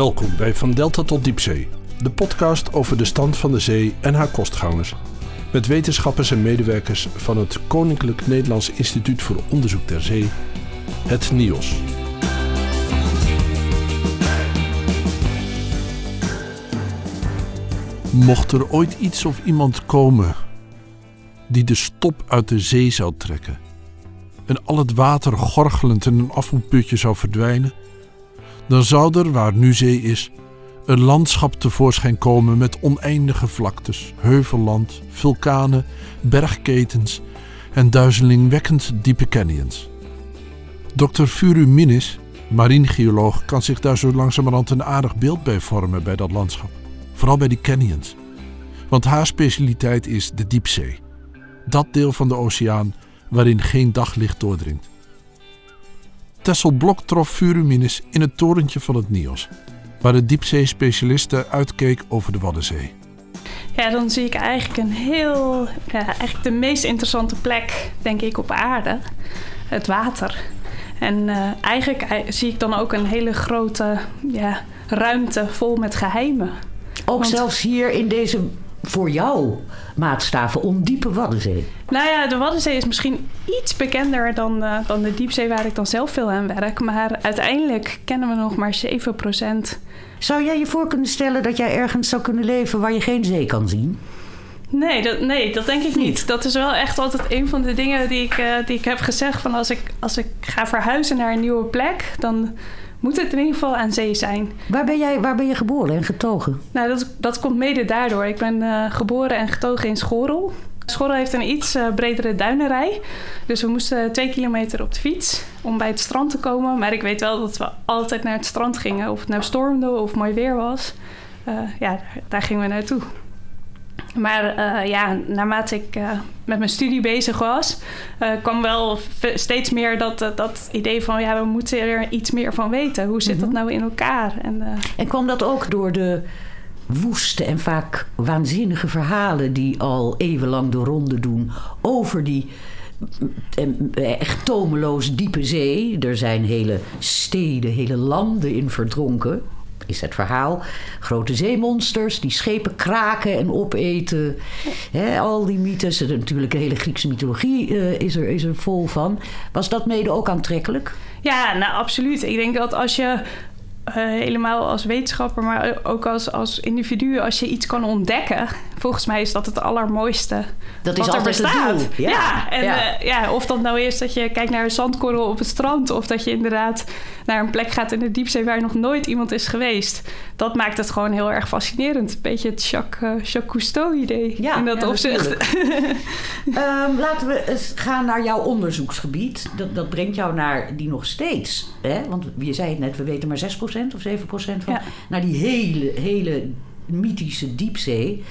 Welkom bij Van Delta tot Diepzee, de podcast over de stand van de zee en haar kostgangers. Met wetenschappers en medewerkers van het Koninklijk Nederlands Instituut voor Onderzoek der Zee, het NIOS. Mocht er ooit iets of iemand komen die de stop uit de zee zou trekken en al het water gorgelend in een afvoerputje zou verdwijnen, dan zou er, waar nu zee is, een landschap tevoorschijn komen met oneindige vlaktes, heuvelland, vulkanen, bergketens en duizelingwekkend diepe canyons. Dr. Furu Minis, marinegeoloog, kan zich daar zo langzamerhand een aardig beeld bij vormen bij dat landschap. Vooral bij die canyons. Want haar specialiteit is de diepzee. Dat deel van de oceaan waarin geen daglicht doordringt. Tessel Blok trof Furuminis in het torentje van het NIOS, waar de diepzeespecialiste uitkeek over de Waddenzee. Ja, dan zie ik eigenlijk een heel, ja, eigenlijk de meest interessante plek, denk ik, op aarde. Het water. En uh, eigenlijk zie ik dan ook een hele grote ja, ruimte vol met geheimen. Ook Want, zelfs hier in deze voor jou maatstaven ondiepe Waddenzee? Nou ja, de Waddenzee is misschien iets bekender dan, uh, dan de diepzee waar ik dan zelf veel aan werk. Maar uiteindelijk kennen we nog maar 7%. Zou jij je voor kunnen stellen dat jij ergens zou kunnen leven waar je geen zee kan zien? Nee dat, nee, dat denk ik niet. Dat is wel echt altijd een van de dingen die ik, uh, die ik heb gezegd. Van als ik, als ik ga verhuizen naar een nieuwe plek, dan moet het in ieder geval aan zee zijn. Waar ben, jij, waar ben je geboren en getogen? Nou, dat, dat komt mede daardoor. Ik ben uh, geboren en getogen in Schorrel. Schorrel heeft een iets uh, bredere duinerij. Dus we moesten twee kilometer op de fiets om bij het strand te komen. Maar ik weet wel dat we altijd naar het strand gingen. Of het nou stormde of mooi weer was. Uh, ja, daar, daar gingen we naartoe. Maar uh, ja, naarmate ik uh, met mijn studie bezig was, uh, kwam wel steeds meer dat, dat idee van ja, we moeten er iets meer van weten. Hoe zit mm -hmm. dat nou in elkaar? En, en kwam dat ook door de woeste en vaak waanzinnige verhalen die al eeuwenlang de ronde doen over die echt tomeloos diepe zee? Er zijn hele steden, hele landen in verdronken is het verhaal. Grote zeemonsters die schepen kraken en opeten. al die mythes. Natuurlijk, de hele Griekse mythologie uh, is, er, is er vol van. Was dat mede ook aantrekkelijk? Ja, nou absoluut. Ik denk dat als je uh, helemaal als wetenschapper, maar ook als, als individu, als je iets kan ontdekken, volgens mij is dat het allermooiste. Dat is wat altijd er bestaat. het doel. Ja, ja en ja. Uh, ja, of dat nou is dat je kijkt naar een zandkorrel op het strand, of dat je inderdaad naar een plek gaat in de diepzee waar nog nooit iemand is geweest. Dat maakt het gewoon heel erg fascinerend. Een beetje het Jacques, uh, Jacques Cousteau-idee ja, in dat ja, opzicht. um, laten we eens gaan naar jouw onderzoeksgebied. Dat, dat brengt jou naar die nog steeds, hè? want je zei het net, we weten maar 6% of 7% van, ja. naar die hele, hele mythische diepzee.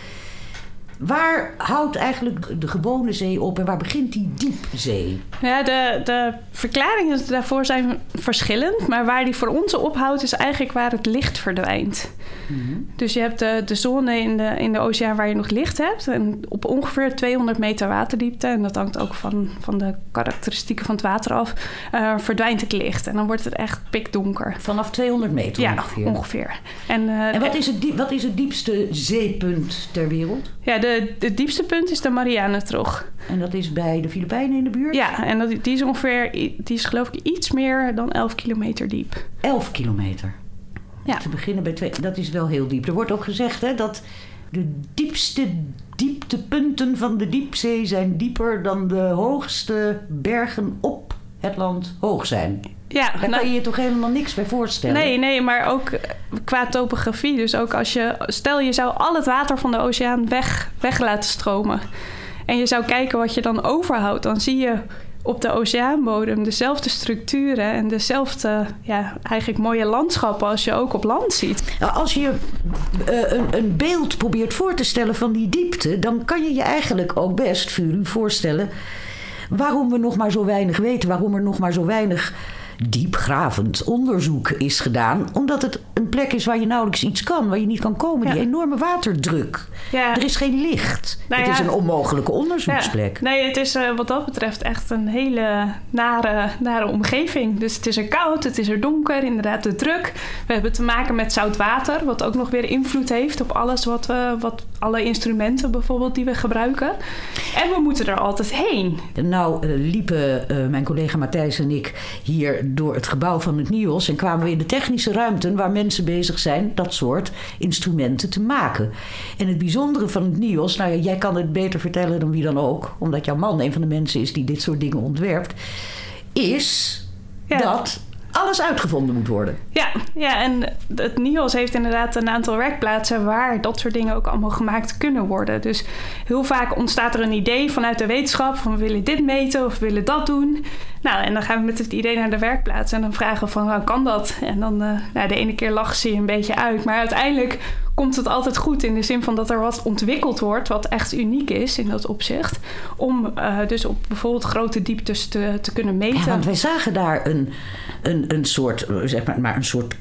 Waar houdt eigenlijk de gewone zee op en waar begint die diepzee? Ja, de, de verklaringen daarvoor zijn verschillend. Maar waar die voor ons ophoudt, is eigenlijk waar het licht verdwijnt. Mm-hmm. Dus je hebt de, de zone in de, in de oceaan waar je nog licht hebt. En op ongeveer 200 meter waterdiepte, en dat hangt ook van, van de karakteristieken van het water af, uh, verdwijnt het licht. En dan wordt het echt pikdonker. Vanaf 200 meter ja, ongeveer? ongeveer. En, uh, en wat, is het diep, wat is het diepste zeepunt ter wereld? Ja, de de, het diepste punt is de Marianentrog. En dat is bij de Filipijnen in de buurt? Ja, en dat, die is ongeveer, die is geloof ik iets meer dan 11 kilometer diep. 11 kilometer? Ja. Te beginnen bij twee, dat is wel heel diep. Er wordt ook gezegd hè, dat de diepste dieptepunten van de diepzee zijn dieper dan de hoogste bergen op het land hoog zijn. Ja, Daar nou, kan je je toch helemaal niks bij voorstellen? Nee, nee, maar ook qua topografie. Dus ook als je... Stel, je zou al het water van de oceaan weg, weg laten stromen. En je zou kijken wat je dan overhoudt. Dan zie je op de oceaanbodem dezelfde structuren... en dezelfde, ja, eigenlijk mooie landschappen... als je ook op land ziet. Als je uh, een, een beeld probeert voor te stellen van die diepte... dan kan je je eigenlijk ook best, Furu, voorstellen... waarom we nog maar zo weinig weten. Waarom er nog maar zo weinig diepgravend onderzoek is gedaan. Omdat het een plek is waar je nauwelijks iets kan, waar je niet kan komen. Ja. Die enorme waterdruk. Ja. Er is geen licht. Nou het is een onmogelijke onderzoeksplek. Nee, het is eh, wat dat betreft echt een hele nare, nare omgeving. Dus het is er koud, het is er donker, inderdaad de druk. We hebben te maken met zout water, wat ook nog weer invloed heeft op alles wat we, wat alle instrumenten bijvoorbeeld die we gebruiken. En we moeten er altijd heen. Nou eh, liepen eh, mijn collega Matthijs en ik hier door het gebouw van het NIOS... en kwamen we in de technische ruimten waar mensen bezig zijn... dat soort instrumenten te maken. En het bijzondere van het NIOS... nou ja, jij kan het beter vertellen dan wie dan ook... omdat jouw man een van de mensen is die dit soort dingen ontwerpt... is Ja. dat alles uitgevonden moet worden. Ja, ja, en het NIOS heeft inderdaad een aantal werkplaatsen waar dat soort dingen ook allemaal gemaakt kunnen worden. Dus heel vaak ontstaat er een idee vanuit de wetenschap van we willen dit meten of we willen dat doen. Nou, en dan gaan we met het idee naar de werkplaats en dan vragen we van nou, kan dat? En dan, eh, nou, de ene keer lachen ze je een beetje uit, maar uiteindelijk komt het altijd goed in de zin van dat er wat ontwikkeld wordt wat echt uniek is in dat opzicht. Om eh, dus op bijvoorbeeld grote dieptes te, te kunnen meten. Ja, want wij zagen daar een, een, een soort, eh, zeg maar, maar een soort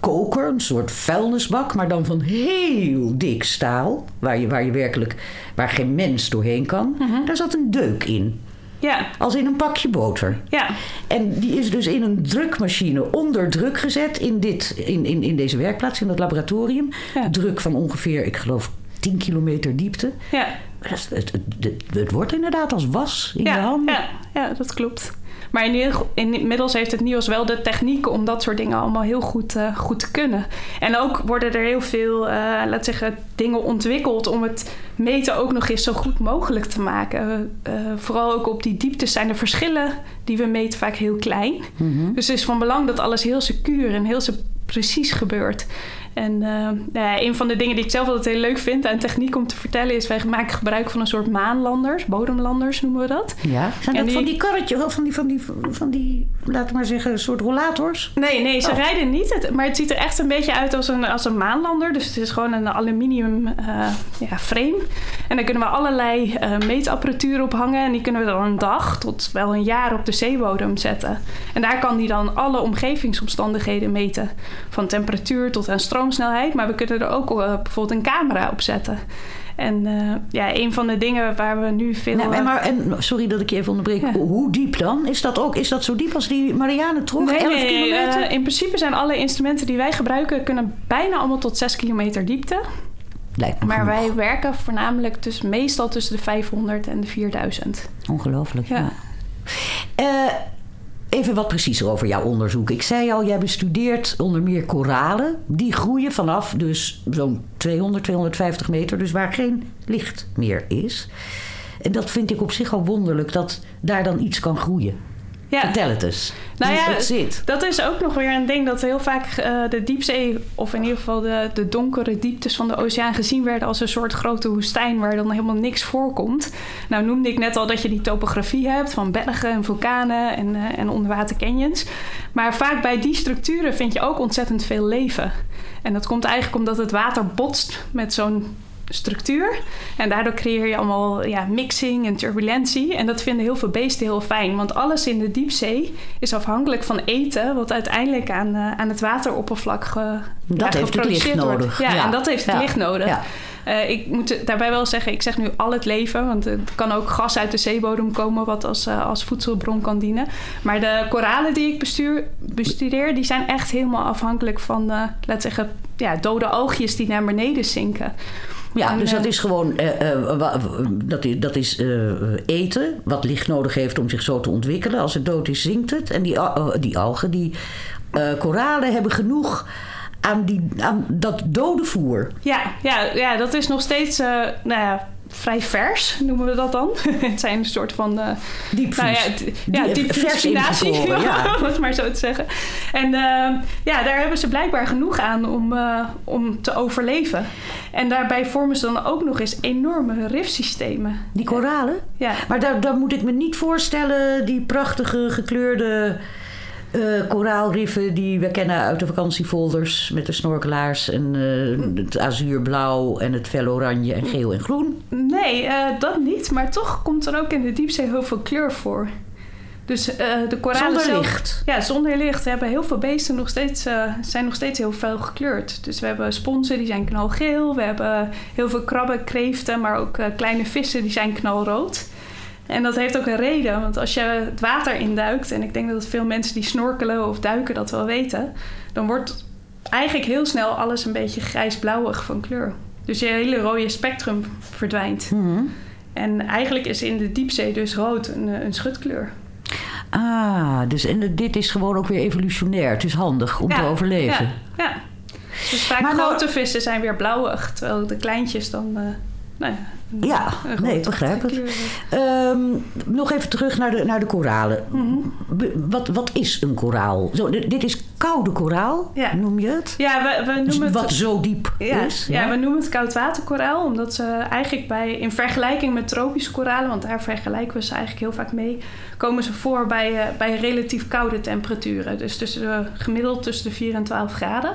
koker, een soort vuilnisbak, maar dan van heel dik staal, waar je, waar je werkelijk, waar geen mens doorheen kan. Daar zat een deuk in, Ja, als in een pakje boter. ja, En die is dus in een drukmachine onder druk gezet in, dit, in, in, in deze werkplaats, in dat laboratorium. Ja. Druk van ongeveer, ik geloof, 10 kilometer diepte. ja. Het, het, het, het wordt inderdaad als was in ja, je handen. Ja, ja, dat klopt. Maar inmiddels heeft het NIOS wel de technieken om dat soort dingen allemaal heel goed, eh, goed te kunnen. En ook worden er heel veel, eh laat zeggen, dingen ontwikkeld om het meten ook nog eens zo goed mogelijk te maken. Eh, vooral ook op die dieptes zijn de verschillen die we meten vaak heel klein. Dus het is van belang dat alles heel secuur en heel precies gebeurt. En eh, nou ja, een van de dingen die ik zelf altijd heel leuk vind aan techniek om te vertellen is... wij maken gebruik van een soort maanlanders, bodemlanders noemen we dat. Ja, zijn En dat van die- karretjes, of van die, van die, van die, laten we maar zeggen, een soort rollators? Nee, nee, ze Oh. rijden niet. Het, maar het ziet er echt een beetje uit als een, als een maanlander. Dus het is gewoon een aluminium eh, ja, frame. En daar kunnen we allerlei eh, meetapparatuur op hangen. En die kunnen we dan een dag tot wel een jaar op de zeebodem zetten. En daar kan die dan alle omgevingsomstandigheden meten. Van temperatuur tot aan stroomsnelheid. Maar we kunnen er ook eh, bijvoorbeeld een camera op zetten. En eh, ja, een van de dingen waar we nu veel... Nou, en eh, maar, en, sorry dat ik je even onderbreek. Ja. Hoe diep dan? Is dat ook is dat zo diep als die Marianentrog? Nee, 11 nee, kilometer? eh, in principe zijn alle instrumenten die wij gebruiken... kunnen bijna allemaal tot 6 kilometer diepte. Lijkt me Maar genoeg. wij werken voornamelijk dus meestal tussen de 500 en de 4000. Ongelooflijk, ja. Ja. Even wat preciezer over jouw onderzoek. Ik zei al, jij bestudeert onder meer koralen. Die groeien vanaf dus zo'n 200, 250 meter. Dus waar geen licht meer is. En dat vind ik op zich al wonderlijk dat daar dan iets kan groeien. Ja, Vertel het eens. Nou ja, het zit. dat is ook nog weer een ding dat heel vaak eh, de diepzee, of in ieder geval de, de donkere dieptes van de oceaan, gezien werden als een soort grote woestijn waar dan helemaal niks voorkomt. Nou noemde ik net al dat je die topografie hebt van bergen en vulkanen en, eh en onderwater canyons. Maar vaak bij die structuren vind je ook ontzettend veel leven. En dat komt eigenlijk omdat het water botst met zo'n structuur. En daardoor creëer je allemaal ja, mixing en turbulentie. En dat vinden heel veel beesten heel fijn. Want alles in de diepzee is afhankelijk van eten... wat uiteindelijk aan, eh, aan het wateroppervlak ge, Dat ja, heeft het licht wordt. nodig. Ja, Ja. en dat heeft het licht nodig. Eh, ik moet daarbij wel zeggen, ik zeg nu al het leven, want er kan ook gas uit de zeebodem komen wat als, eh, als voedselbron kan dienen. Maar de koralen die ik bestuur, bestudeer, die zijn echt helemaal afhankelijk van, eh laat zeggen, ja, dode oogjes die naar beneden zinken. Ja, En, dus dat is gewoon eh, eh, dat is, dat is eh, eten, wat licht nodig heeft om zich zo te ontwikkelen. Als het dood is, zinkt het. En die, die algen, die koralen hebben genoeg aan, die, aan dat dode voer. Ja, ja, ja, dat is nog steeds, nou ja, vrij vers, noemen we dat dan. het zijn een soort van... eh, Diepvries. Nou ja, Die- ja. om het maar zo te zeggen. En eh, ja, daar hebben ze blijkbaar genoeg aan om, eh, om te overleven. En daarbij vormen ze dan ook nog eens enorme rifsystemen. Die koralen. Ja, Maar daar, daar moet ik me niet voorstellen, die prachtige gekleurde eh, koraalriffen die we kennen uit de vakantiefolders met de snorkelaars en eh, het azuurblauw en het fel oranje en geel en groen. nee, eh, dat niet. Maar toch komt er ook in de diepzee heel veel kleur voor. Dus uh, de koralen zonder zelf, licht. Ja, zonder licht. We hebben heel veel beesten nog steeds, uh, zijn nog steeds heel fel gekleurd. Dus we hebben sponsen die zijn knalgeel. We hebben heel veel krabben, kreeften, maar ook uh, kleine vissen die zijn knalrood. En dat heeft ook een reden, want als je het water induikt, en ik denk dat veel mensen die snorkelen of duiken dat wel weten, dan wordt eigenlijk heel snel alles een beetje grijs-blauwig van kleur. Dus je hele rode spectrum verdwijnt. Mm -hmm. En eigenlijk is in de diepzee dus rood een, een schutkleur. Ah, dus en dit is gewoon ook weer evolutionair. Het is handig om ja, te overleven. Ja, ja. Dus vaak Maar nou- grote vissen zijn weer blauwig, terwijl de kleintjes dan... Uh, nou ja, Ja, nee, begrijp het. hebben. Ehm, nog even terug naar de, naar de koralen. Mhm. Wat, wat is een koraal? Zo, dit is koude koraal, Ja. noem je het? Ja, we, we Dus noemen het... wat zo diep Ja, is. ja, we noemen het koudwaterkoraal, omdat ze eigenlijk bij, in vergelijking met tropische koralen, want daar vergelijken we ze eigenlijk heel vaak mee, komen ze voor bij, eh, bij relatief koude temperaturen. Dus tussen de, gemiddeld tussen de 4 en 12 graden.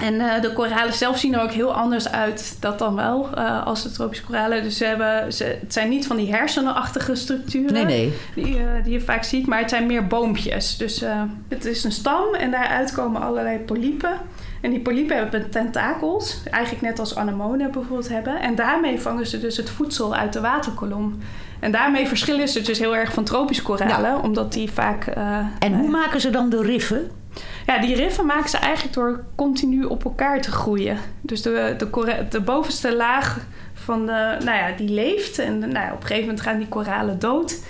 En eh, de koralen zelf zien er ook heel anders uit, dat dan wel, eh, als de tropische koralen. Dus ze hebben, ze, het zijn niet van die hersenenachtige structuren Nee, nee. die, eh, die je vaak ziet, maar het zijn meer boompjes. Dus het is een stam en daaruit komen allerlei polypen. En die polypen hebben tentakels, eigenlijk net als anemonen bijvoorbeeld hebben. En daarmee vangen ze dus het voedsel uit de waterkolom. En daarmee verschillen ze dus heel erg van tropische koralen, omdat die vaak... En hoe maken ze dan de riffen? Ja, die riffen maken ze eigenlijk door continu op elkaar te groeien. Dus de, de, de bovenste laag van de, nou ja, die leeft. En nou ja, op een gegeven moment gaan die koralen dood.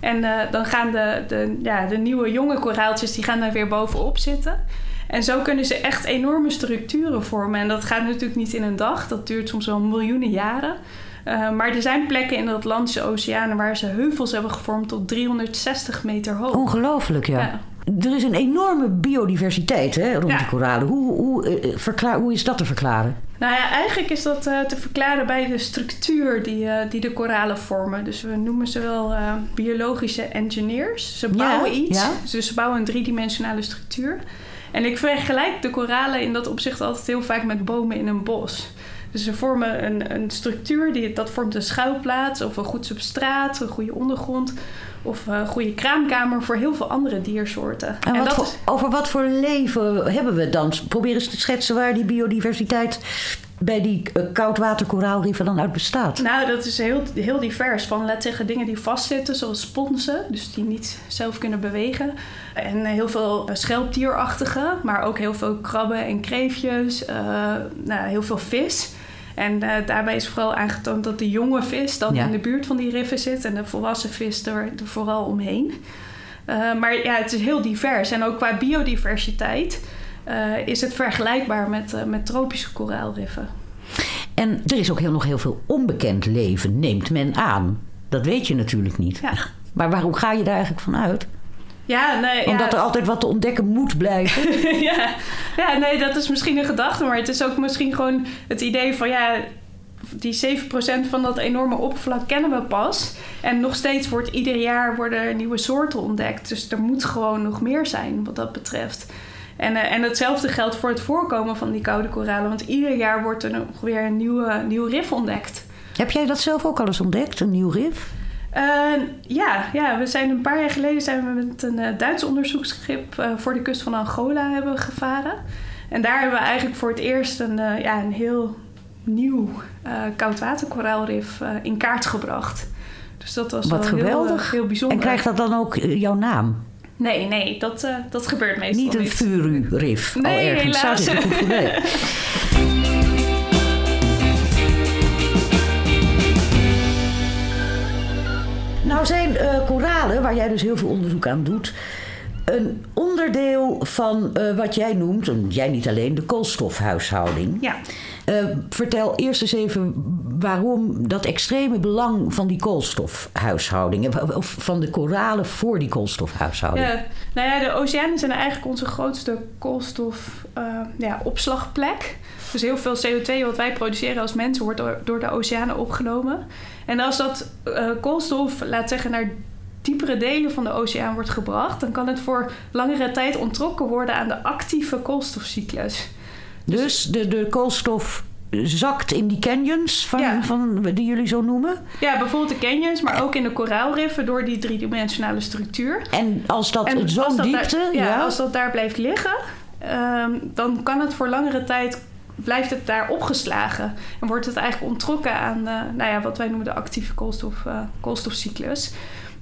En eh, dan gaan de, de, ja, de nieuwe jonge koraaltjes die gaan daar weer bovenop zitten. En zo kunnen ze echt enorme structuren vormen. En dat gaat natuurlijk niet in een dag. Dat duurt soms wel miljoenen jaren. Eh, maar er zijn plekken in de Atlantische Oceanen waar ze heuvels hebben gevormd tot 360 meter hoog. Ongelooflijk, ja. Ja. Er is een enorme biodiversiteit hè, rond Ja. die koralen. Hoe, hoe, eh, verklaar, hoe is dat te verklaren? Nou ja, eigenlijk is dat eh, te verklaren bij de structuur die, eh, die de koralen vormen. Dus we noemen ze wel biologische engineers. Ze Ja, bouwen iets, ja. dus ze bouwen een driedimensionale structuur. En ik vergelijk de koralen in dat opzicht altijd heel vaak met bomen in een bos. Dus ze vormen een, een structuur, die, dat vormt een schuilplaats of een goed substraat, een goede ondergrond of een goede kraamkamer voor heel veel andere diersoorten. En, wat dat voor, is- over wat voor leven hebben we dan? Probeer eens te schetsen waar die biodiversiteit bij die uh, koudwaterkoraalriffen dan uit bestaat. Nou, dat is heel, heel divers. Van, laat zeggen, dingen die vastzitten, zoals sponsen. Dus die niet zelf kunnen bewegen. En heel veel schelpdierachtige. Maar ook heel veel krabben en kreefjes. eh, nou, heel veel vis. En eh, daarbij is vooral aangetoond dat de jonge vis dan Ja. in de buurt van die riffen zit. En de volwassen vis er, er vooral omheen. Eh, maar ja, het is heel divers. En ook qua biodiversiteit eh, is het vergelijkbaar met, met tropische koraalriffen. En er is ook heel, nog heel veel onbekend leven, neemt men aan. Dat weet je natuurlijk niet. Ja. Maar waarom ga je daar eigenlijk van uit? Ja, nee, ja. Omdat er altijd wat te ontdekken moet blijven. ja. ja, nee, dat is misschien een gedachte, maar het is ook misschien gewoon het idee van ja, die 7% van dat enorme oppervlak kennen we pas. En nog steeds wordt ieder jaar worden nieuwe soorten ontdekt. Dus er moet gewoon nog meer zijn wat dat betreft. En, eh, en hetzelfde geldt voor het voorkomen van die koude koralen. Want ieder jaar wordt er nog weer een nieuwe, nieuw rif ontdekt. Heb jij dat zelf ook al eens ontdekt, een nieuw rif? Eh, ja, ja, we zijn een paar jaar geleden zijn we met een eh, Duits onderzoeksschip eh, voor de kust van Angola hebben gevaren. En daar hebben we eigenlijk voor het eerst een, eh, ja, een heel nieuw koudwaterkoraalrif in kaart gebracht. Dus dat was Wat wel geweldig. Heel, heel bijzonder. En krijgt dat dan ook jouw naam? Nee, nee, dat, dat gebeurt meestal Niet een furu-rif? al Nee, ergens. Helaas. Nou zijn eh, koralen, waar jij dus heel veel onderzoek aan doet... een onderdeel van eh, wat jij noemt, en jij niet alleen, de koolstofhuishouding. Ja. Eh, vertel eerst eens even waarom dat extreme belang van die koolstofhuishouding... of van de koralen voor die koolstofhuishouding. Ja, nou ja, de oceanen zijn eigenlijk onze grootste koolstofopslagplek. ja, opslagplek. dus heel veel CO2 wat wij produceren als mensen wordt door, de oceanen opgenomen. En als dat eh, koolstof, laat zeggen, naar diepere delen van de oceaan wordt gebracht, dan kan het voor langere tijd onttrokken worden aan de actieve koolstofcyclus. Dus de, de koolstof zakt in die canyons van, Ja. van, die jullie zo noemen. Ja, bijvoorbeeld de canyons, maar ook in de koraalriffen door die driedimensionale structuur. En als dat zo'n diepte, daar, ja, ja, als dat daar blijft liggen, ehm, dan kan het voor langere tijd blijft het daar opgeslagen en wordt het eigenlijk onttrokken aan eh, nou ja, wat wij noemen de actieve koolstof, eh, koolstofcyclus.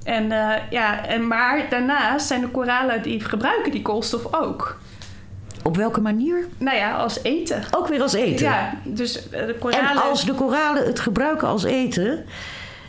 En, eh, ja, en maar daarnaast zijn de koralen die gebruiken die koolstof ook. Op welke manier? Nou ja, als eten. Ook weer als eten. Ja, dus eh, de koralen... En als de koralen het gebruiken als eten,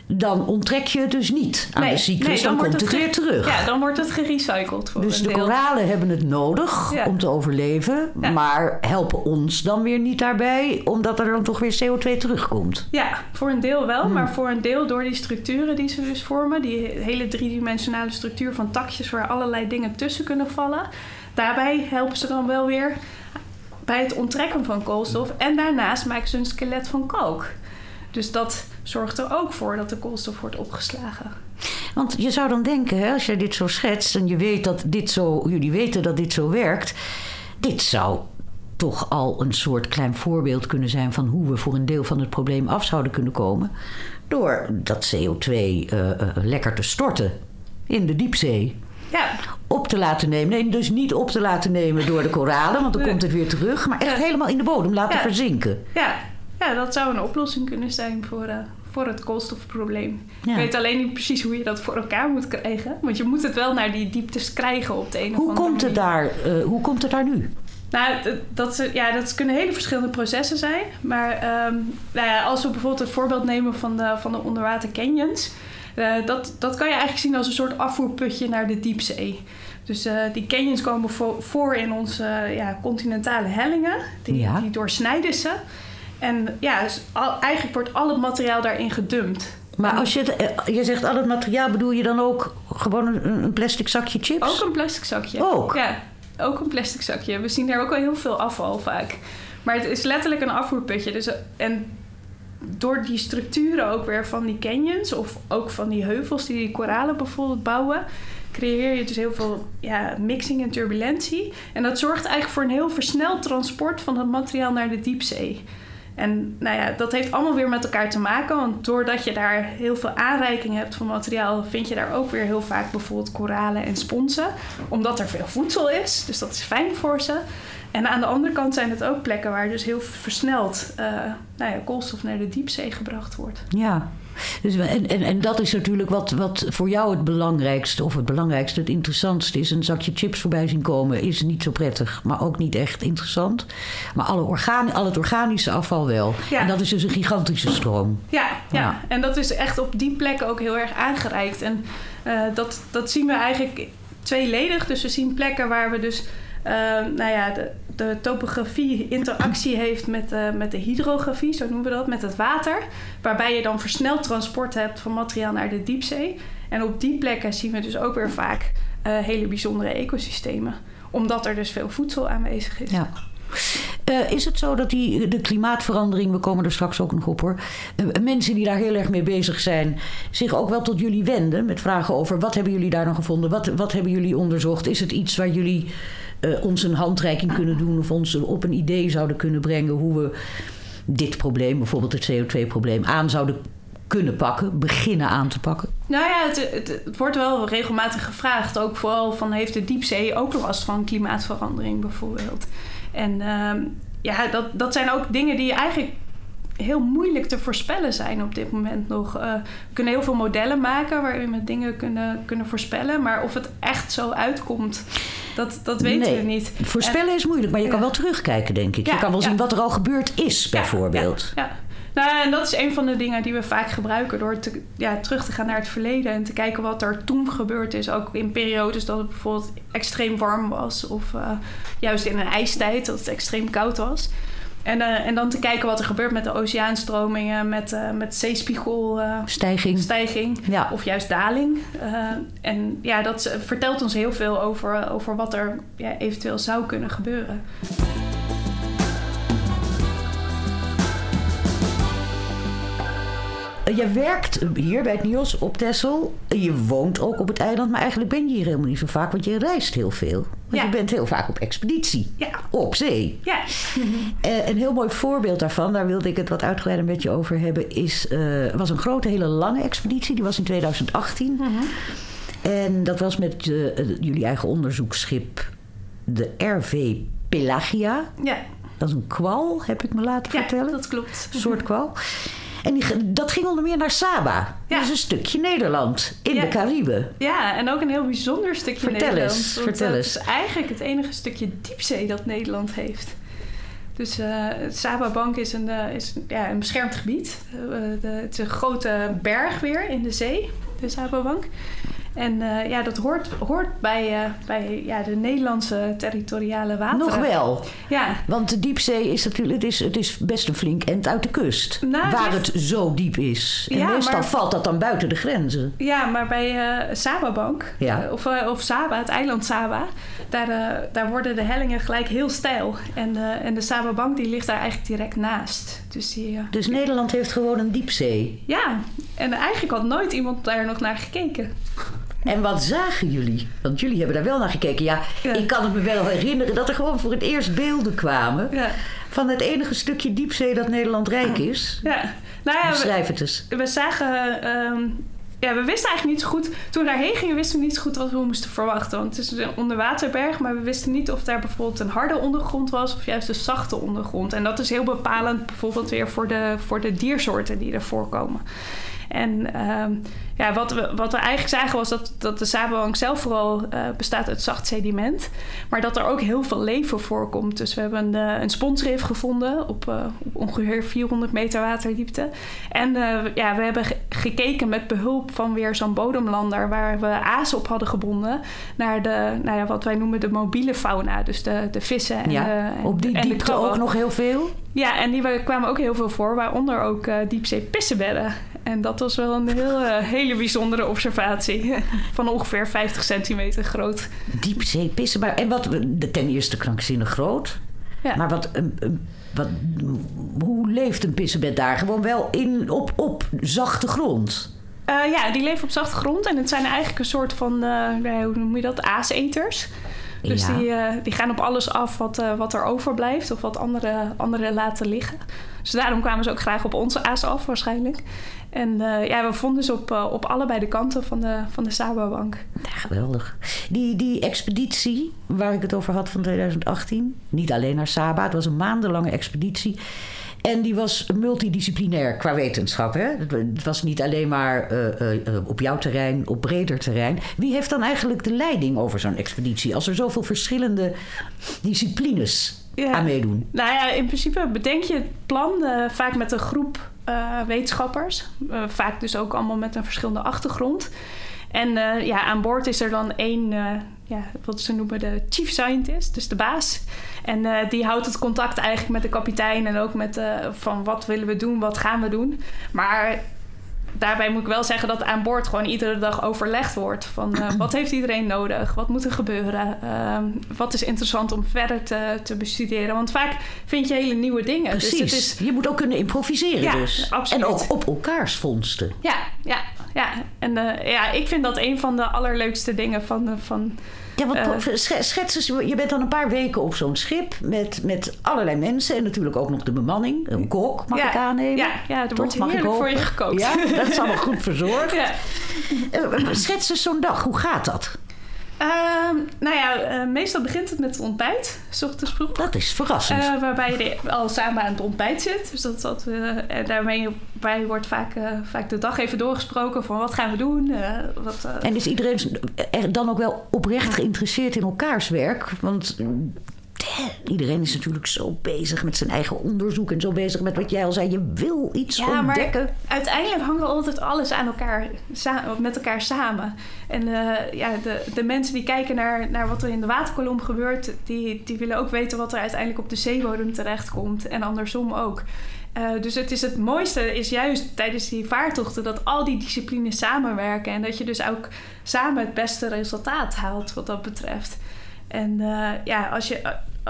dan onttrek je het dus niet aan Nee, de cyclus. nee, dan, komt het weer terug. Ja, dan wordt het gerecycled voor Dus de deel. koralen hebben het nodig Ja. om te overleven, Ja. maar helpen ons dan weer niet daarbij, omdat er dan toch weer CO2 terugkomt. Ja, voor een deel Hmm. wel, maar voor een deel door die structuren die ze dus vormen, die hele driedimensionale structuur van takjes waar allerlei dingen tussen kunnen vallen, daarbij helpen ze dan wel weer bij het onttrekken van koolstof. En daarnaast maken ze een skelet van kalk. Dus dat zorgt er ook voor dat de koolstof wordt opgeslagen. Want je zou dan denken, als jij dit zo schetst en je weet dat dit zo, jullie weten dat dit zo werkt, dit zou toch al een soort klein voorbeeld kunnen zijn van hoe we voor een deel van het probleem af zouden kunnen komen. Door dat CO2 eh, eh, lekker te storten in de diepzee. Ja, Op te laten nemen. Nee, dus niet op te laten nemen door de koralen, want dan Nee. komt het weer terug. Maar echt Ja. helemaal in de bodem laten Ja. verzinken. ja, ja, dat zou een oplossing kunnen zijn voor, eh, voor het koolstofprobleem. Ja. Ik weet alleen niet precies hoe je dat voor elkaar moet krijgen. Want je moet het wel naar die dieptes krijgen op de een of Hoe andere komt, het manier. daar, eh, hoe komt het daar nu? Nou, dat, ja, dat kunnen hele verschillende processen zijn. Maar ehm, nou ja, als we bijvoorbeeld het voorbeeld nemen van de, van de onderwater canyons... eh, dat, dat kan je eigenlijk zien als een soort afvoerputje naar de diepzee. Dus eh, die canyons komen vo- voor in onze ja, continentale hellingen. Die, Ja. die doorsnijden ze. En ja, dus al, eigenlijk wordt al het materiaal daarin gedumpt. Maar als je, het, eh, je zegt al het materiaal, bedoel je dan ook gewoon een, een plastic zakje chips? Ook een plastic zakje. Ook? Ja, ook een plastic zakje. We zien daar ook al heel veel afval vaak. Maar het is letterlijk een afvoerputje. Dus, en door die structuren ook weer van die canyons... of ook van die heuvels die die koralen bijvoorbeeld bouwen... creëer je dus heel veel ja, mixing en turbulentie. En dat zorgt eigenlijk voor een heel versneld transport... van het materiaal naar de diepzee. En nou ja, dat heeft allemaal weer met elkaar te maken. Want doordat je daar heel veel aanreiking hebt van materiaal, vind je daar ook weer heel vaak bijvoorbeeld koralen en sponsen. Omdat er veel voedsel is. Dus dat is fijn voor ze. En aan de andere kant zijn het ook plekken waar dus heel versneld eh, nou ja, koolstof naar de diepzee gebracht wordt. Ja. Dus, en, en, en dat is natuurlijk wat, wat voor jou het belangrijkste, of het belangrijkste, het interessantste is. Een zakje chips voorbij zien komen is niet zo prettig, maar ook niet echt interessant. Maar alle orgaan, al het organische afval wel. Ja. En dat is dus een gigantische stroom. Ja, ja. Ja. en dat is echt op die plekken ook heel erg aangereikt. En eh, dat, dat zien we eigenlijk tweeledig. Dus we zien plekken waar we dus nou ja, de, de topografie interactie heeft met, eh, met de hydrografie, zo noemen we dat, met het water. Waarbij je dan versneld transport hebt van materiaal naar de diepzee. En op die plekken zien we dus ook weer vaak eh, hele bijzondere ecosystemen. Omdat er dus veel voedsel aanwezig is. Ja. Eh, is het zo dat die, de klimaatverandering, we komen er straks ook nog op hoor, mensen die daar heel erg mee bezig zijn, zich ook wel tot jullie wenden met vragen over wat hebben jullie daar dan gevonden, wat, wat hebben jullie onderzocht? Is het iets waar jullie eh, ons een handreiking kunnen doen of ons op een idee zouden kunnen brengen hoe we dit probleem, bijvoorbeeld het CO2-probleem, aan zouden kunnen pakken, beginnen aan te pakken? Nou ja, het, het, het wordt wel regelmatig gevraagd. Ook vooral van heeft de diepzee ook last van klimaatverandering bijvoorbeeld. En ehm, ja, dat, dat zijn ook dingen die eigenlijk heel moeilijk te voorspellen zijn op dit moment nog. Eh, we kunnen heel veel modellen maken waarin we dingen kunnen, kunnen voorspellen. Maar of het echt zo uitkomt, dat, dat weten Nee, we niet. Voorspellen is moeilijk, maar je kan wel terugkijken, denk ik. Ja, je kan wel zien wat er al gebeurd is, bijvoorbeeld. Ja, ja. Nou, en dat is een van de dingen die we vaak gebruiken door te, ja, terug te gaan naar het verleden en te kijken wat er toen gebeurd is. Ook in periodes dat het bijvoorbeeld extreem warm was, of eh, juist in een ijstijd dat het extreem koud was. En, eh, en dan te kijken wat er gebeurt met de oceaanstromingen, met, eh met zeespiegelstijging. Stijging. Ja. Of juist daling. Eh, en ja, dat vertelt ons heel veel over, over wat er ja, eventueel zou kunnen gebeuren. Je werkt hier bij het NIOS op Texel. Je woont ook op het eiland, maar eigenlijk ben je hier helemaal niet zo vaak, want je reist heel veel. Want Ja. je bent heel vaak op expeditie. Ja. Op zee. Ja. Eh, een heel mooi voorbeeld daarvan, daar wilde ik het wat uitgebreider met je over hebben, is, eh, was een grote, hele lange expeditie. Die was in 2018. En dat was met eh, jullie eigen onderzoeksschip, de RV Pelagia. Ja. Dat is een kwal, heb ik me laten ja, vertellen. dat klopt. Een soort kwal. En die, dat ging onder meer naar Saba. Ja. Dat is een stukje Nederland in Ja. de Cariben. Ja, en ook een heel bijzonder stukje Vertel Nederland. eens, vertel dat eens. is eigenlijk het enige stukje diepzee dat Nederland heeft. Dus eh het Saba Bank is een, eh, is, ja, een beschermd gebied. Eh, de, het is een grote berg weer in de zee, de Saba Bank. En eh, ja, dat hoort, hoort bij, eh, bij ja, de Nederlandse territoriale wateren. Nog wel. Ja, Want de diepzee is natuurlijk, het is, het is best een flink end uit de kust. Nou, waar ligt- het zo diep is. En Ja, meestal maar- valt dat dan buiten de grenzen. Ja, maar bij eh Saba Bank, Ja. of, of Saba, het eiland Saba, daar, daar worden de hellingen gelijk heel steil. En, en de Saba Bank die ligt daar eigenlijk direct naast. Dus die, Dus Nederland heeft gewoon een diepzee. ja, en eigenlijk had nooit iemand daar nog naar gekeken. En wat zagen jullie? Want jullie hebben daar wel naar gekeken. Ja, Ja. ik kan het me wel herinneren dat er gewoon voor het eerst beelden kwamen. Ja, Van het enige stukje diepzee dat Nederland rijk is. ja. Nou ja, we, Beschrijf het eens. we zagen... ehm, ja, we wisten eigenlijk niet zo goed... Toen we daarheen gingen, wisten we niet zo goed wat we moesten verwachten. Want het is een onderwaterberg, maar we wisten niet of daar bijvoorbeeld een harde ondergrond was... of juist een zachte ondergrond. En dat is heel bepalend bijvoorbeeld weer voor de, voor de diersoorten die er voorkomen. En ehm, ja, wat, we, wat we eigenlijk zagen was dat, dat de Sabank zelf vooral eh, bestaat uit zacht sediment. Maar dat er ook heel veel leven voorkomt. Dus we hebben een, eh, een sponsrif gevonden op, eh, op ongeveer 400 meter waterdiepte. En ja, we hebben ge- gekeken met behulp van weer zo'n bodemlander... waar we aas op hadden gebonden naar de, nou ja, wat wij noemen de mobiele fauna. Dus de, de vissen en, Ja, de, en, op die en diepte ook nog heel veel. Ja, en die wa- kwamen ook heel veel voor, waaronder ook eh diepzee pissenbedden. En dat was wel een heel, eh, hele bijzondere observatie. Van ongeveer 50 centimeter groot. Diepzee, pissen. Maar, en wat, ten eerste krankzinnig groot. Ja. Maar wat, wat, hoe leeft een pissebed daar? Gewoon wel in, op, op zachte grond. Eh, ja, die leven op zachte grond. En het zijn eigenlijk een soort van, hoe noem je dat, aaseters. Dus Ja. die, eh, die gaan op alles af wat, eh, wat er overblijft of wat anderen anderen laten liggen. Dus daarom kwamen ze ook graag op onze aas af waarschijnlijk. En eh, ja, we vonden ze op, op allebei de kanten van de, van de Saba-bank. Ja, geweldig. Die, die expeditie waar ik het over had van 2018, niet alleen naar Saba, het was een maandenlange expeditie. En die was multidisciplinair qua wetenschap. Hè? Het- was niet alleen maar eh, eh, eh, op jouw terrein, op breder terrein. Wie heeft dan eigenlijk de leiding over zo'n expeditie? Als er zoveel verschillende disciplines Ja. aan meedoen. Nou ja, in principe bedenk je het plan vaak met een groep wetenschappers. Vaak dus ook allemaal met een verschillende achtergrond. En ja, aan boord is er dan één, ja, wat ze noemen de chief scientist, dus de baas. En eh, die houdt het contact eigenlijk met de kapitein en ook met eh, van wat willen we doen, wat gaan we doen. Maar daarbij moet ik wel zeggen dat aan boord gewoon iedere dag overlegd wordt. Van eh, wat heeft iedereen nodig? Wat moet er gebeuren? Ehm, wat is interessant om verder te, te bestuderen? Want vaak vind je hele nieuwe dingen. Precies. Dus het is, Je moet ook kunnen improviseren Ja, dus. absoluut. En ook op elkaars vondsten. ja, ja, ja. En ja, ik vind dat een van de allerleukste dingen van... de- van Ja, schets eens, je bent dan een paar weken op zo'n schip met, met allerlei mensen en natuurlijk ook nog de bemanning. Een kok mag ja, ik aannemen. Ja, ja er Toch? wordt Mag ik voor je gekookt. Ja, dat is allemaal goed verzorgd. Ja. Eh, Schets eens zo'n dag, hoe gaat dat? Ehm, nou ja, eh, meestal begint het met het ontbijt, s ochtends vroeg. Dat is verrassend. Eh, waarbij je al samen aan het ontbijt zit. Dus dat, dat, eh, en daarmee bij wordt vaak, eh, vaak de dag even doorgesproken van wat gaan we doen. eh, wat, eh, en is iedereen er dan ook wel oprecht geïnteresseerd in elkaars werk? Want eh, iedereen is natuurlijk zo bezig met zijn eigen onderzoek en zo bezig met wat jij al zei. Je wil iets Ja, maar ontdekken. uiteindelijk hangen altijd alles aan elkaar, met elkaar samen. En eh, ja, de, de mensen die kijken naar, naar wat er in de waterkolom gebeurt, die, die willen ook weten wat er uiteindelijk op de zeebodem terechtkomt. En andersom ook. Eh, dus het, is het mooiste is juist tijdens die vaartochten dat al die disciplines samenwerken. En dat je dus ook samen het beste resultaat haalt wat dat betreft. En eh, ja, als je,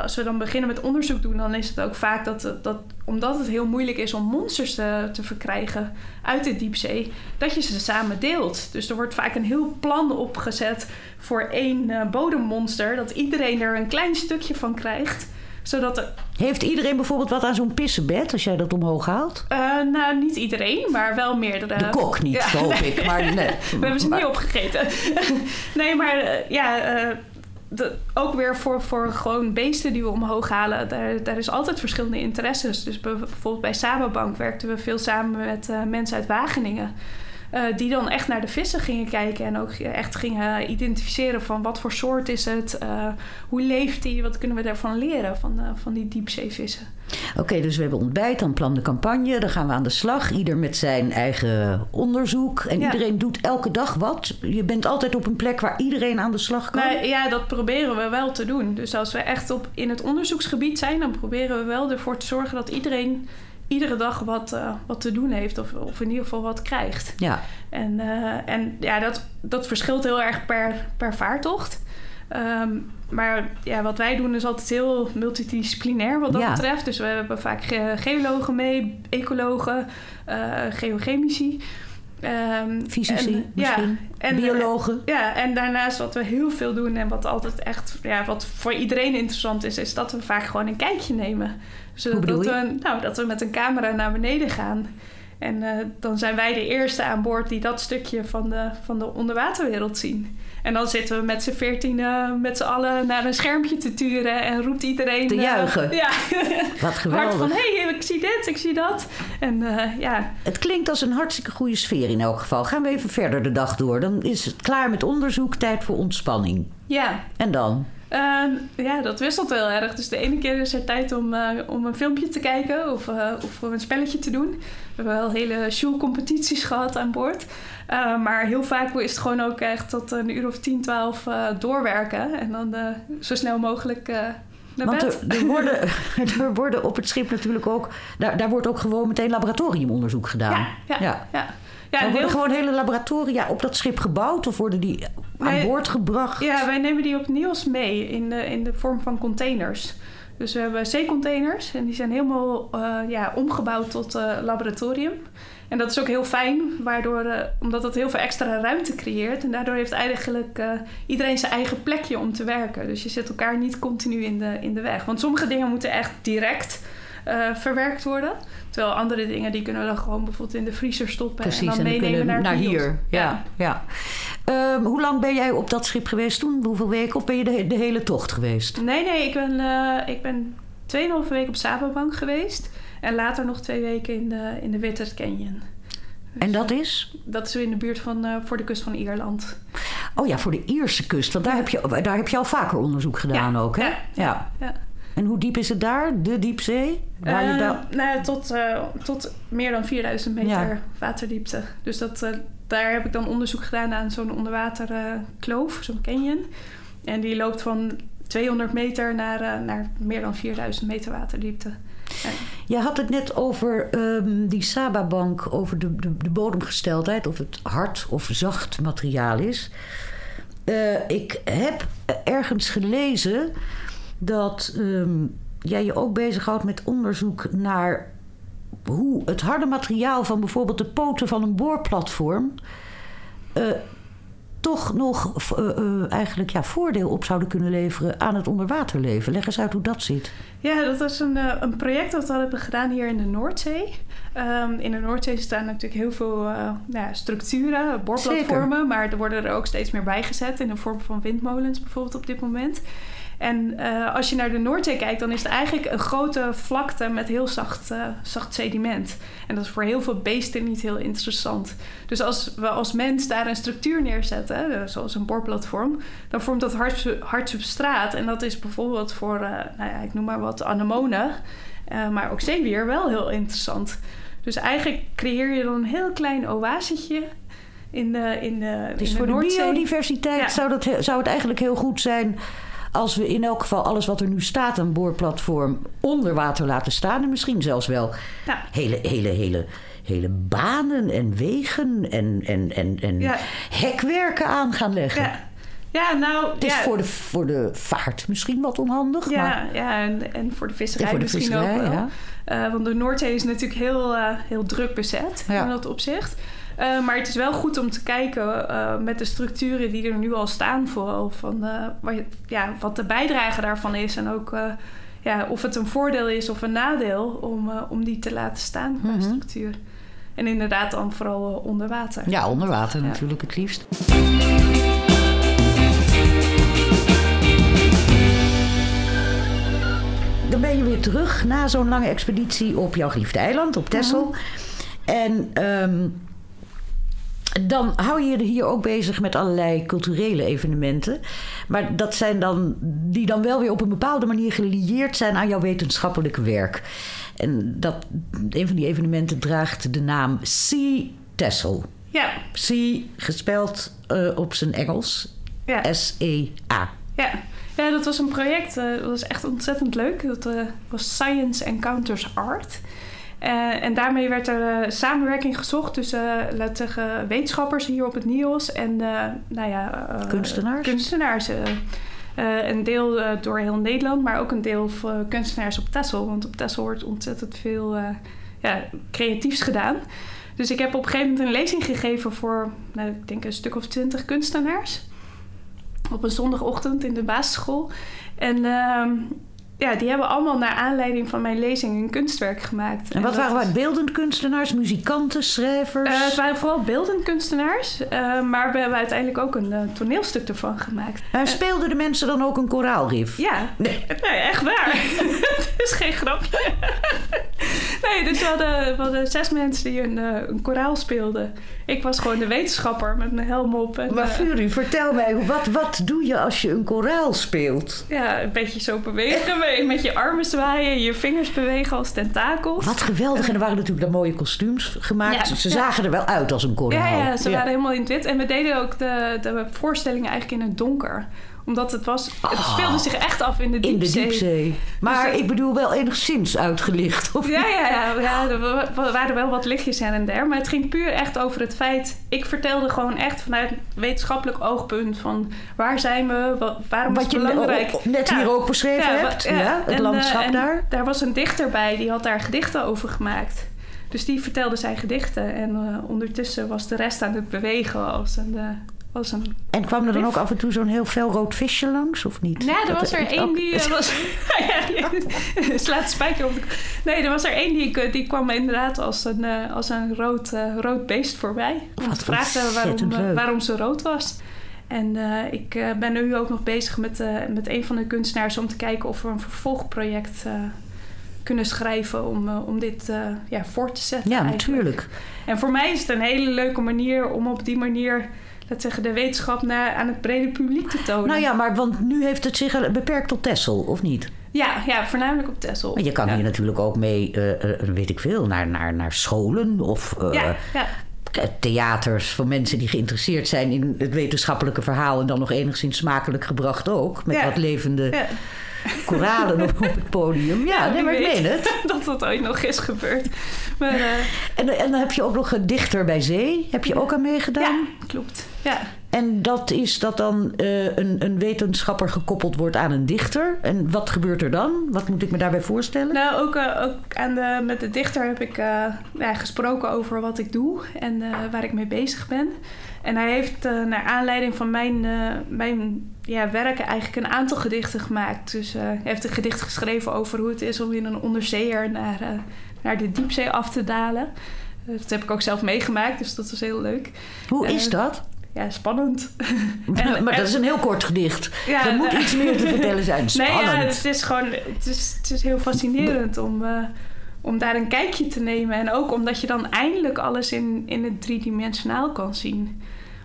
als we dan beginnen met onderzoek doen, dan is het ook vaak dat, dat omdat het heel moeilijk is om monsters te, te verkrijgen uit de diepzee, dat je ze samen deelt. Dus er wordt vaak een heel plan opgezet voor één uh, bodemmonster, dat iedereen er een klein stukje van krijgt zodat er... Heeft iedereen bijvoorbeeld wat aan zo'n pissenbed als jij dat omhoog haalt? Uh, nou, niet iedereen, maar wel meerdere. De kok niet, ja, hoop ik. Maar nee. We hebben ze niet opgegeten. nee, maar uh, ja, ook weer voor, voor gewoon beesten die we omhoog halen, daar, daar is altijd verschillende interesses. Dus bijvoorbeeld bij Sababank werkten we veel samen met mensen uit Wageningen. Uh, die dan echt naar de vissen gingen kijken en ook echt gingen identificeren van wat voor soort is het, uh, hoe leeft die, wat kunnen we daarvan leren van, uh, van die diepzeevissen. Oké, okay, dus we hebben ontbijt, dan plan de campagne, dan gaan we aan de slag. Ieder met zijn eigen onderzoek en ja. iedereen doet elke dag wat. Je bent altijd op een plek waar iedereen aan de slag kan. Nou, ja, dat proberen we wel te doen. Dus als we echt op, in het onderzoeksgebied zijn, dan proberen we wel ervoor te zorgen dat iedereen iedere dag wat, uh, wat te doen heeft. Of, of in ieder geval wat krijgt. Ja. En, uh, en ja, dat, dat verschilt heel erg per, per vaartocht. Um, maar ja, wat wij doen is altijd heel multidisciplinair wat dat ja. betreft. Dus we hebben vaak ge geologen mee, ecologen, uh, geochemici. Um, Fysici en, misschien, ja, en, biologen. ja, en daarnaast wat we heel veel doen en wat altijd echt, ja, wat voor iedereen interessant is, is dat we vaak gewoon een kijkje nemen. Zodat dat we, nou, dat we met een camera naar beneden gaan. En uh, dan zijn wij de eerste aan boord die dat stukje van de, van de onderwaterwereld zien. En dan zitten we met z'n veertien met z'n allen naar een schermpje te turen en roept iedereen... Te juichen. Uh, ja. Wat geweldig. Hard van, hé, hey, ik zie dit, ik zie dat. En ja... Het klinkt als een hartstikke goede sfeer in elk geval. Gaan we even verder de dag door. Dan is het klaar met onderzoek, tijd voor ontspanning. Ja. En dan? Uh, ja, dat wisselt heel erg. Dus de ene keer is er tijd om, uh, om een filmpje te kijken of, uh, of een spelletje te doen. We hebben wel hele show-competities gehad aan boord. Uh, maar heel vaak is het gewoon ook echt tot een uur of 10, 12 doorwerken. En dan zo snel mogelijk naar Want bed. Er, er, worden, er worden op het schip natuurlijk ook... Daar, daar wordt ook gewoon meteen laboratoriumonderzoek gedaan. Ja, ja, ja. ja. Ja, er worden heel... gewoon hele laboratoria op dat schip gebouwd of worden die aan boord gebracht? Ja, wij nemen die opnieuw mee in de, in de vorm van containers. Dus we hebben zeecontainers en die zijn helemaal uh, ja, omgebouwd tot uh, laboratorium. En dat is ook heel fijn, waardoor, uh, omdat het heel veel extra ruimte creëert. En daardoor heeft eigenlijk iedereen zijn eigen plekje om te werken. Dus je zit elkaar niet continu in de, in de weg. Want sommige dingen moeten echt direct verwerkt worden. Terwijl andere dingen die kunnen we dan gewoon bijvoorbeeld in de vriezer stoppen Precies, en dan en meenemen naar, naar hier. Ja, ja. ja. Um, hoe lang ben jij op dat schip geweest toen? Hoeveel weken? Of ben je de, de hele tocht geweest? Nee, nee, ik ben, uh, ik ben 2,5 weken op Sababank geweest. En later nog twee weken in de, in de Witter Canyon. Dus, en dat is? Dat is in de buurt van, uh, voor de kust van Ierland. Oh ja, voor de Ierse kust. Want daar, ja. heb, je, daar heb je al vaker onderzoek gedaan ja, ook, hè? Ja. ja. ja. En hoe diep is het daar, de diepzee? Waar uh, je da nou, tot, uh, tot meer dan 4000 meter waterdiepte. Dus dat, daar heb ik dan onderzoek gedaan aan zo'n onderwaterkloof, zo'n canyon. En die loopt van 200 meter naar, naar meer dan 4000 meter waterdiepte. Ja. Je had het net over um, die Saba-bank, over de, de, de, bodemgesteldheid, of het hard of zacht materiaal is. ik heb ergens gelezen dat um, jij je ook bezighoudt met onderzoek naar hoe het harde materiaal van bijvoorbeeld de poten van een boorplatform uh, toch nog uh, uh, eigenlijk ja, voordeel op zouden kunnen leveren aan het onderwaterleven. Leg eens uit hoe dat zit. Ja, dat is een, een project dat we hebben gedaan hier in de Noordzee. Um, in de Noordzee staan natuurlijk heel veel nou, structuren, boorplatformen, Zeker. maar er worden er ook steeds meer bijgezet in de vorm van windmolens bijvoorbeeld op dit moment. En uh, als je naar de Noordzee kijkt, dan is het eigenlijk een grote vlakte met heel zacht, uh, zacht sediment. En dat is voor heel veel beesten niet heel interessant. Dus als we als mens daar een structuur neerzetten, uh, zoals een boorplatform, dan vormt dat hard, hard substraat. En dat is bijvoorbeeld voor, nou ja, ik noem maar wat, anemonen, maar ook zeewier wel heel interessant. Dus eigenlijk creëer je dan een heel klein oasetje in de, in de, dus in de voor Noordzee. de biodiversiteit ja. zou, dat, zou het eigenlijk heel goed zijn als we in elk geval alles wat er nu staat aan boorplatform onder water laten staan. En misschien zelfs wel ja. hele, hele, hele, hele banen en wegen en, en, en, en ja. hekwerken aan gaan leggen. Ja. Ja, nou... Het is ja, voor, de, voor de vaart misschien wat onhandig. ja, maar, ja en, en voor de visserij Ja, voor de misschien visserij, ook wel. ja. Eh, want de Noordzee is natuurlijk heel, eh, heel druk bezet in dat opzicht. Eh, maar het is wel goed om te kijken eh, met de structuren die er nu al staan, vooral van eh, waar je- ja, wat de bijdrage daarvan is. En ook eh, ja, of het een voordeel is of een nadeel om, eh, om die te laten staan qua Mhm. structuur. En inderdaad dan vooral onder water. ja, onder water Ja. natuurlijk het liefst. Dan ben je weer terug na zo'n lange expeditie op jouw geliefde eiland, op Texel. En ehm, dan hou je je hier ook bezig met allerlei culturele evenementen. Maar dat zijn dan, die dan wel weer op een bepaalde manier gelieerd zijn aan jouw wetenschappelijke werk. En dat, een van die evenementen draagt de naam Sea Texel. Ja, Sea gespeld eh, op zijn Engels. ja. S-E-A. Ja. ja, dat was een project. eh, dat was echt ontzettend leuk. Dat eh, was Science Encounters Art. Eh, en daarmee werd er eh, samenwerking gezocht tussen, uh, wetenschappers hier op het NIOS en nou ja, Kunstenaars? kunstenaars. een deel door heel Nederland, maar ook een deel voor kunstenaars op Texel. Want op Texel wordt ontzettend veel ja, creatiefs gedaan. Dus ik heb op een gegeven moment een lezing gegeven voor, nou, ik denk een stuk of twintig kunstenaars op een zondagochtend in de basisschool. En ehm, ja, die hebben allemaal naar aanleiding van mijn lezing een kunstwerk gemaakt. En wat waren wij? Beeldend kunstenaars, muzikanten, schrijvers? Eh, het waren vooral beeldend kunstenaars, eh, maar we hebben uiteindelijk ook een eh, toneelstuk ervan gemaakt. En speelden de mensen dan ook een koraalrif? Ja, Nee. nee, echt waar. Het is geen grapje. nee, dus we hadden, we hadden zes mensen die een, een koraal speelden. Ik was gewoon de wetenschapper met mijn helm op. En, Maar Fury, vertel mij, wat, wat doe je als je een koraal speelt? Ja, een beetje zo bewegen. Met je armen zwaaien, je vingers bewegen als tentakels. Wat geweldig. En er waren natuurlijk dan mooie kostuums gemaakt. Ja, Ze ja. zagen er wel uit als een koraal. Ja, ja, ze waren helemaal in het wit. En we deden ook de, de voorstellingen eigenlijk in het donker. Omdat het was... Het speelde zich echt af in de Oh. In de diepzee. diepzee. Maar Dus dat- ik bedoel wel enigszins uitgelicht. Of Ja, ja, ja, ja. Er wa- wa- waren wel wat lichtjes her en der. Maar het ging puur echt over het feit... Ik vertelde gewoon echt vanuit wetenschappelijk oogpunt... van waar zijn we, wa- waarom is Wat het je belangrijk... o- o- net Ja. hier ook beschreven Ja, hebt. ja. Het En, landschap eh, en daar. Daar was een dichter bij, die had daar gedichten over gemaakt. Dus die vertelde zijn gedichten. En eh, ondertussen was de rest aan het bewegen als een... eh, een En kwam er dan ook af en toe zo'n heel fel rood visje langs, of niet? Nee, er was er één die... eh, was, ja, je slaat spijker op de... Nee, er was er één die, ik, die kwam inderdaad als een, eh, als een rood, eh, rood beest voorbij. Wat vragen waarom, eh, waarom ze rood was. En eh, ik eh, ben nu ook nog bezig met, eh, met een van de kunstenaars... om te kijken of we een vervolgproject eh, kunnen schrijven... om, eh, om dit eh, ja, voor te zetten Ja, eigenlijk. natuurlijk. En voor mij is het een hele leuke manier om op die manier... Laat zeggen, de wetenschap naar, aan het brede publiek te tonen. Nou ja, maar want nu heeft het zich beperkt tot Texel, of niet? Ja, ja, voornamelijk op Texel. Maar je kan ja. hier natuurlijk ook mee, eh, eh, weet ik veel, naar, naar, naar scholen of eh, Ja, ja. theaters voor mensen die geïnteresseerd zijn in het wetenschappelijke verhaal en dan nog enigszins smakelijk gebracht ook. Met wat levende ja. Koralen op, op het podium. Ja, nee, maar ik weet meen het. dat dat ooit nog is gebeurd. Maar eh, En, en dan heb je ook nog een dichter bij zee. Heb je ook aan meegedaan? ja, klopt. Ja. En dat is dat dan eh, een, een wetenschapper gekoppeld wordt aan een dichter. En wat gebeurt er dan? Wat moet ik me daarbij voorstellen? Nou, ook, eh, ook aan de, met de dichter heb ik eh, ja, gesproken over wat ik doe en waar ik mee bezig ben. En hij heeft naar aanleiding van mijn, mijn ja, werken eigenlijk een aantal gedichten gemaakt. Dus hij heeft een gedicht geschreven over hoe het is om in een onderzeeër naar, naar de diepzee af te dalen. Dat heb ik ook zelf meegemaakt, dus dat was heel leuk. Hoe is dat? Ja, spannend. En- maar en- dat is een heel kort gedicht. Ja, er moet iets meer te vertellen zijn. Nee, Spannend. ja, het is gewoon het is, het is heel fascinerend om, eh, om daar een kijkje te nemen. En ook omdat je dan eindelijk alles in, in het driedimensionaal kan zien.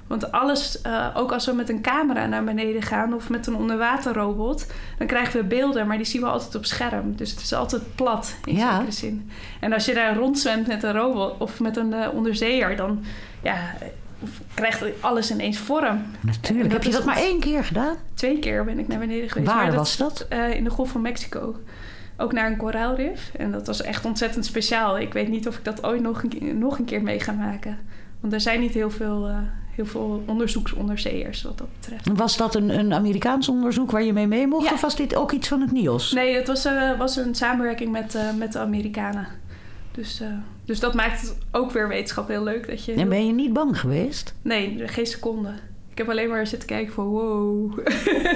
Want alles, eh, ook als we met een camera naar beneden gaan of met een onderwaterrobot, dan krijgen we beelden, maar die zien we altijd op scherm. Dus het is altijd plat in Ja. zekere zin. En als je daar rondzwemt met een robot of met een eh, onderzeeër, dan ja, krijgt alles ineens vorm. Natuurlijk. dat Heb je dat maar één keer gedaan? Twee keer ben ik naar beneden geweest. Waar maar was dat? eh, in de Golf van Mexico. Ook naar een koraalrif. En dat was echt ontzettend speciaal. Ik weet niet of ik dat ooit nog een, keer- nog een keer mee ga maken. Want er zijn niet heel veel, eh, heel veel onderzoeksonderzeeërs wat dat betreft. Was dat een, een Amerikaans onderzoek waar je mee mee mocht? Ja. Of was dit ook iets van het NIOS? Nee, het was, eh, was een samenwerking met, met de Amerikanen. Dus, dus dat maakt het ook weer wetenschap heel leuk. Dat je En ben je niet bang geweest? Nee, geen seconde. Ik heb alleen maar zitten kijken van wow.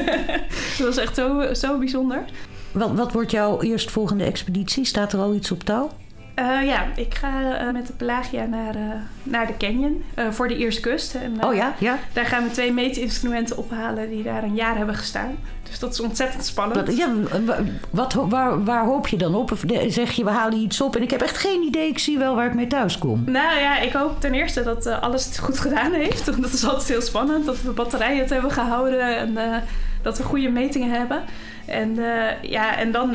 dat was echt zo, zo bijzonder. Wat, wat wordt jouw eerstvolgende expeditie? Staat er al iets op touw? Eh, ja, ik ga eh, met de Pelagia naar, eh, naar de canyon voor de Ierse kust. En, Oh ja, ja. Daar gaan we twee meetinstrumenten ophalen die daar een jaar hebben gestaan. Dus dat is ontzettend spannend. Wat, ja, wa- wat, waar, waar hoop je dan op? Of zeg je, we halen iets op en ik heb echt geen idee, ik zie wel waar ik mee thuis kom. Nou ja, ik hoop ten eerste dat alles het goed gedaan heeft. Want dat is altijd heel spannend. Dat we batterijen het hebben gehouden en dat we goede metingen hebben. En ja, en dan.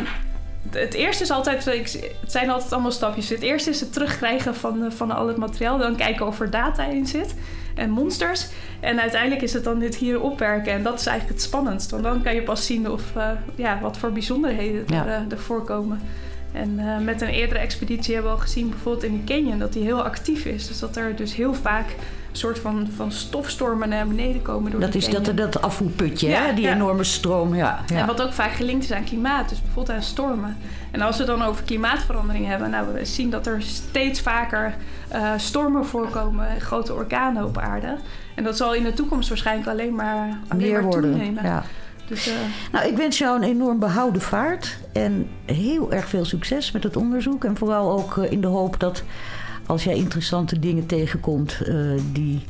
Het eerste is altijd, het zijn altijd allemaal stapjes. Het eerste is het terugkrijgen van, eh, van al het materiaal. Dan kijken of er data in zit en monsters. En uiteindelijk is het dan dit hier opwerken. En dat is eigenlijk het spannendst. Want dan kan je pas zien of, eh, ja, wat voor bijzonderheden Ja. er, eh, er voorkomen. En met een eerdere expeditie hebben we al gezien, bijvoorbeeld in de canyon, dat die heel actief is. Dus dat er dus heel vaak soort van, van stofstormen naar beneden komen door Dat is dat, dat afvoerputje, Ja, hè? die ja. enorme stroom. Ja, ja. En wat ook vaak gelinkt is aan klimaat, dus bijvoorbeeld aan stormen. En als we dan over klimaatverandering hebben, nou, we zien dat er steeds vaker eh, stormen voorkomen, grote orkanen op aarde. En dat zal in de toekomst waarschijnlijk alleen maar, alleen Meer maar worden. toenemen. Ja. Dus, eh, Nou, ik wens jou een enorm behouden vaart en heel erg veel succes met het onderzoek. En vooral ook eh, in de hoop dat als jij interessante dingen tegenkomt eh, die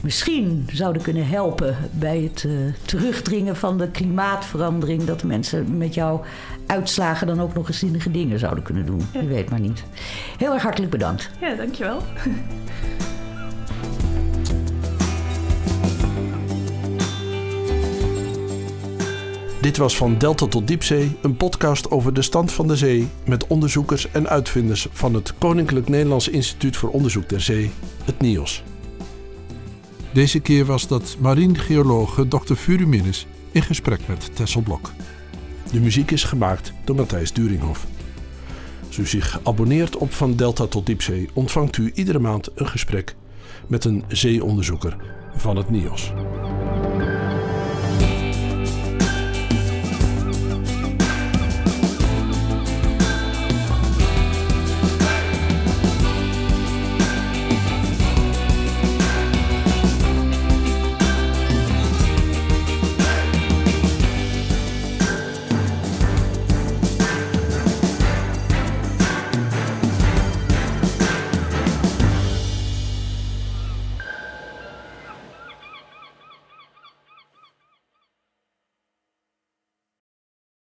misschien zouden kunnen helpen bij het eh, terugdringen van de klimaatverandering, dat de mensen met jouw uitslagen dan ook nog eens zinnige dingen zouden kunnen doen. Je weet maar niet. Heel erg hartelijk bedankt. ja, dankjewel. Dit was van Delta tot Diepzee, een podcast over de stand van de zee met onderzoekers en uitvinders van het Koninklijk Nederlands Instituut voor Onderzoek der Zee, het NIOS. Deze keer was dat marinegeologe Dr. Furuminus in gesprek met Tessel Blok. De muziek is gemaakt door Matthijs Duringhoff. Als u zich abonneert op Van Delta tot Diepzee, ontvangt u iedere maand een gesprek met een zeeonderzoeker van het NIOS.